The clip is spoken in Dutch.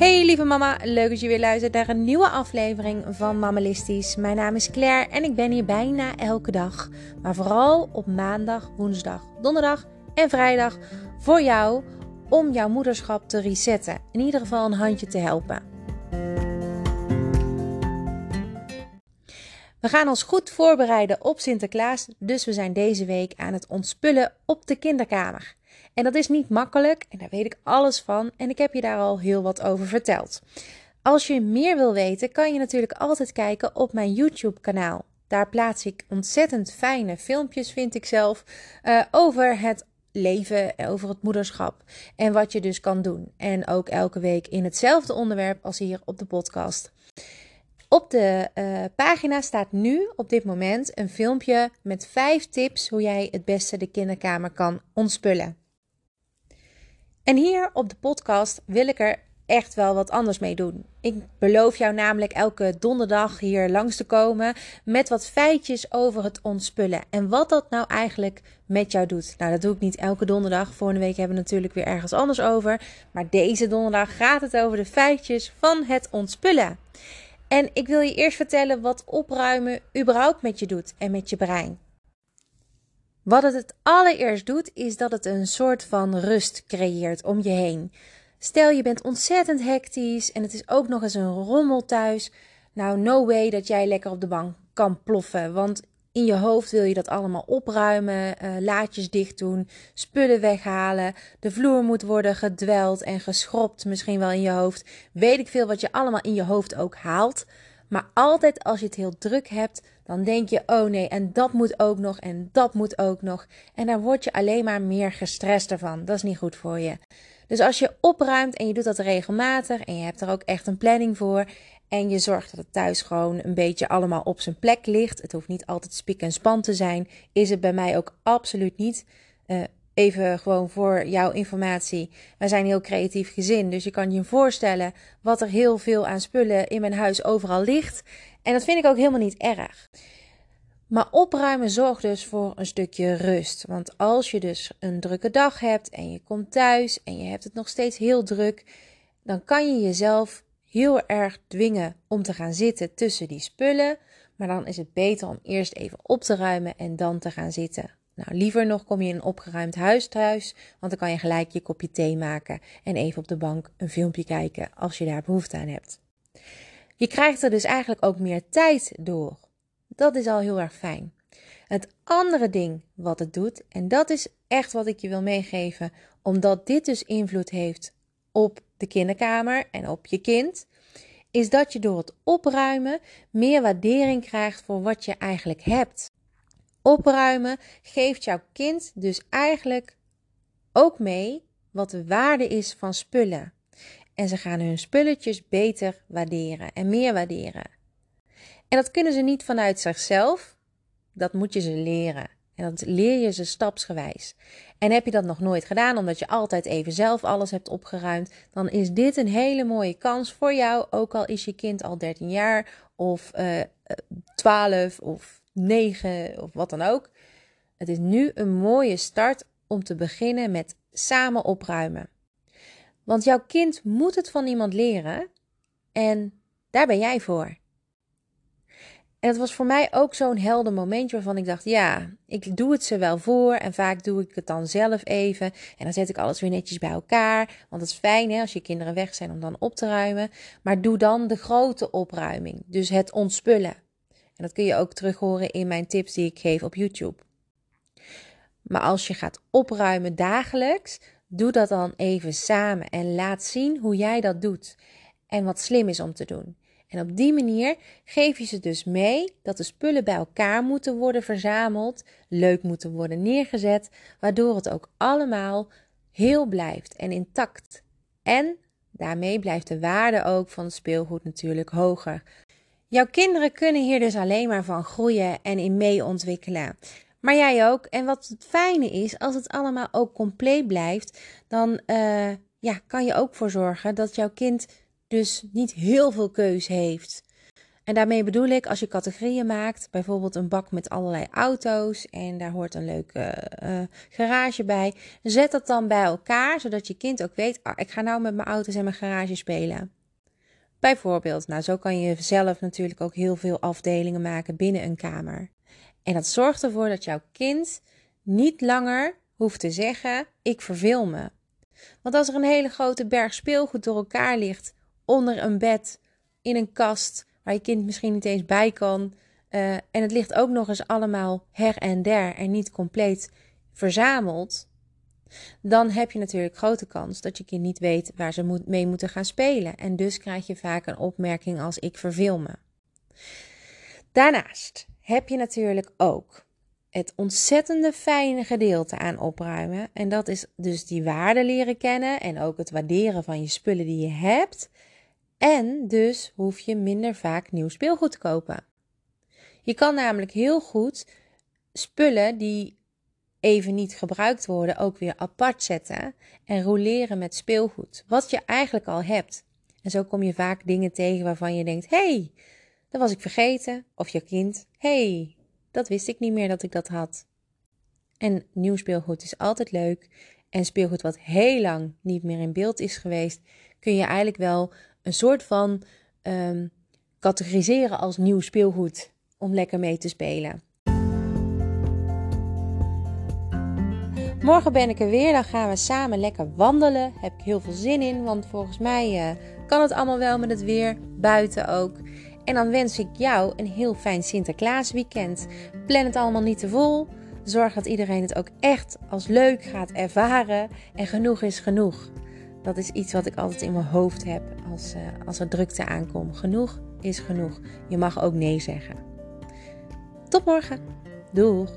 Hey lieve mama, leuk dat je weer luistert naar een nieuwe aflevering van Mammalistisch. Mijn naam is Claire en ik ben hier bijna elke dag, maar vooral op maandag, woensdag, donderdag en vrijdag voor jou om jouw moederschap te resetten. In ieder geval een handje te helpen. We gaan ons goed voorbereiden op Sinterklaas, dus we zijn deze week aan het ontspullen op de kinderkamer. En dat is niet makkelijk en daar weet ik alles van en ik heb je daar al heel wat over verteld. Als je meer wil weten, kan je natuurlijk altijd kijken op mijn YouTube-kanaal. Daar plaats ik ontzettend fijne filmpjes, vind ik zelf, uh, over het leven, over het moederschap en wat je dus kan doen. En ook elke week in hetzelfde onderwerp als hier op de podcast. Op de uh, pagina staat nu op dit moment een filmpje met vijf tips hoe jij het beste de kinderkamer kan ontspullen. En hier op de podcast wil ik er echt wel wat anders mee doen. Ik beloof jou namelijk elke donderdag hier langs te komen met wat feitjes over het ontspullen en wat dat nou eigenlijk met jou doet. Nou, dat doe ik niet elke donderdag. Volgende week hebben we natuurlijk weer ergens anders over. Maar deze donderdag gaat het over de feitjes van het ontspullen. En ik wil je eerst vertellen wat opruimen überhaupt met je doet en met je brein. Wat het het allereerst doet, is dat het een soort van rust creëert om je heen. Stel je bent ontzettend hectisch en het is ook nog eens een rommel thuis. Nou, no way dat jij lekker op de bank kan ploffen. Want in je hoofd wil je dat allemaal opruimen, uh, laadjes dicht doen, spullen weghalen. De vloer moet worden gedweld en geschropt, misschien wel in je hoofd. Weet ik veel wat je allemaal in je hoofd ook haalt. Maar altijd als je het heel druk hebt, dan denk je: oh nee, en dat moet ook nog, en dat moet ook nog. En daar word je alleen maar meer gestrest ervan. Dat is niet goed voor je. Dus als je opruimt en je doet dat regelmatig en je hebt er ook echt een planning voor. En je zorgt dat het thuis gewoon een beetje allemaal op zijn plek ligt. Het hoeft niet altijd spik en span te zijn. Is het bij mij ook absoluut niet. Uh, Even gewoon voor jouw informatie. Wij zijn een heel creatief gezin, dus je kan je voorstellen wat er heel veel aan spullen in mijn huis overal ligt. En dat vind ik ook helemaal niet erg. Maar opruimen zorgt dus voor een stukje rust. Want als je dus een drukke dag hebt en je komt thuis en je hebt het nog steeds heel druk, dan kan je jezelf heel erg dwingen om te gaan zitten tussen die spullen. Maar dan is het beter om eerst even op te ruimen en dan te gaan zitten. Nou, liever nog kom je in een opgeruimd huis thuis, want dan kan je gelijk je kopje thee maken en even op de bank een filmpje kijken als je daar behoefte aan hebt. Je krijgt er dus eigenlijk ook meer tijd door. Dat is al heel erg fijn. Het andere ding wat het doet, en dat is echt wat ik je wil meegeven, omdat dit dus invloed heeft op de kinderkamer en op je kind, is dat je door het opruimen meer waardering krijgt voor wat je eigenlijk hebt. Opruimen geeft jouw kind dus eigenlijk ook mee wat de waarde is van spullen. En ze gaan hun spulletjes beter waarderen en meer waarderen. En dat kunnen ze niet vanuit zichzelf, dat moet je ze leren. En dat leer je ze stapsgewijs. En heb je dat nog nooit gedaan, omdat je altijd even zelf alles hebt opgeruimd, dan is dit een hele mooie kans voor jou. Ook al is je kind al 13 jaar of uh, eh, 12 of 9 of wat dan ook. Het is nu een mooie start om te beginnen met samen opruimen. Want jouw kind moet het van iemand leren en daar ben jij voor. En het was voor mij ook zo'n helder momentje waarvan ik dacht: ja, ik doe het ze wel voor. En vaak doe ik het dan zelf even. En dan zet ik alles weer netjes bij elkaar. Want het is fijn hè, als je kinderen weg zijn om dan op te ruimen. Maar doe dan de grote opruiming. Dus het ontspullen. En dat kun je ook terug horen in mijn tips die ik geef op YouTube. Maar als je gaat opruimen dagelijks, doe dat dan even samen en laat zien hoe jij dat doet en wat slim is om te doen. En op die manier geef je ze dus mee dat de spullen bij elkaar moeten worden verzameld, leuk moeten worden neergezet, waardoor het ook allemaal heel blijft en intact. En daarmee blijft de waarde ook van het speelgoed natuurlijk hoger. Jouw kinderen kunnen hier dus alleen maar van groeien en in mee ontwikkelen. Maar jij ook. En wat het fijne is, als het allemaal ook compleet blijft, dan uh, ja, kan je ook voor zorgen dat jouw kind dus niet heel veel keus heeft. En daarmee bedoel ik, als je categorieën maakt, bijvoorbeeld een bak met allerlei auto's en daar hoort een leuke uh, garage bij, zet dat dan bij elkaar, zodat je kind ook weet, ah, ik ga nou met mijn auto's en mijn garage spelen. Bijvoorbeeld, nou zo kan je zelf natuurlijk ook heel veel afdelingen maken binnen een kamer. En dat zorgt ervoor dat jouw kind niet langer hoeft te zeggen: ik verveel me. Want als er een hele grote berg speelgoed door elkaar ligt, onder een bed, in een kast, waar je kind misschien niet eens bij kan, uh, en het ligt ook nog eens allemaal her en der en niet compleet verzameld, dan heb je natuurlijk grote kans dat je kind niet weet waar ze moet, mee moeten gaan spelen. En dus krijg je vaak een opmerking als ik verveel me. Daarnaast heb je natuurlijk ook het ontzettende fijne gedeelte aan opruimen. En dat is dus die waarde leren kennen en ook het waarderen van je spullen die je hebt. En dus hoef je minder vaak nieuw speelgoed te kopen. Je kan namelijk heel goed spullen die even niet gebruikt worden ook weer apart zetten en roleren met speelgoed, wat je eigenlijk al hebt. En zo kom je vaak dingen tegen waarvan je denkt: hey, dat was ik vergeten. Of je kind: hey, dat wist ik niet meer dat ik dat had. En nieuw speelgoed is altijd leuk. En speelgoed wat heel lang niet meer in beeld is geweest, kun je eigenlijk wel een soort van um, categoriseren als nieuw speelgoed om lekker mee te spelen. Morgen ben ik er weer. Dan gaan we samen lekker wandelen. Heb ik heel veel zin in. Want volgens mij uh, kan het allemaal wel met het weer. Buiten ook. En dan wens ik jou een heel fijn Sinterklaas weekend. Plan het allemaal niet te vol. Zorg dat iedereen het ook echt als leuk gaat ervaren. En genoeg is genoeg. Dat is iets wat ik altijd in mijn hoofd heb als, uh, als er drukte aankomt. Genoeg is genoeg. Je mag ook nee zeggen. Tot morgen. Doeg!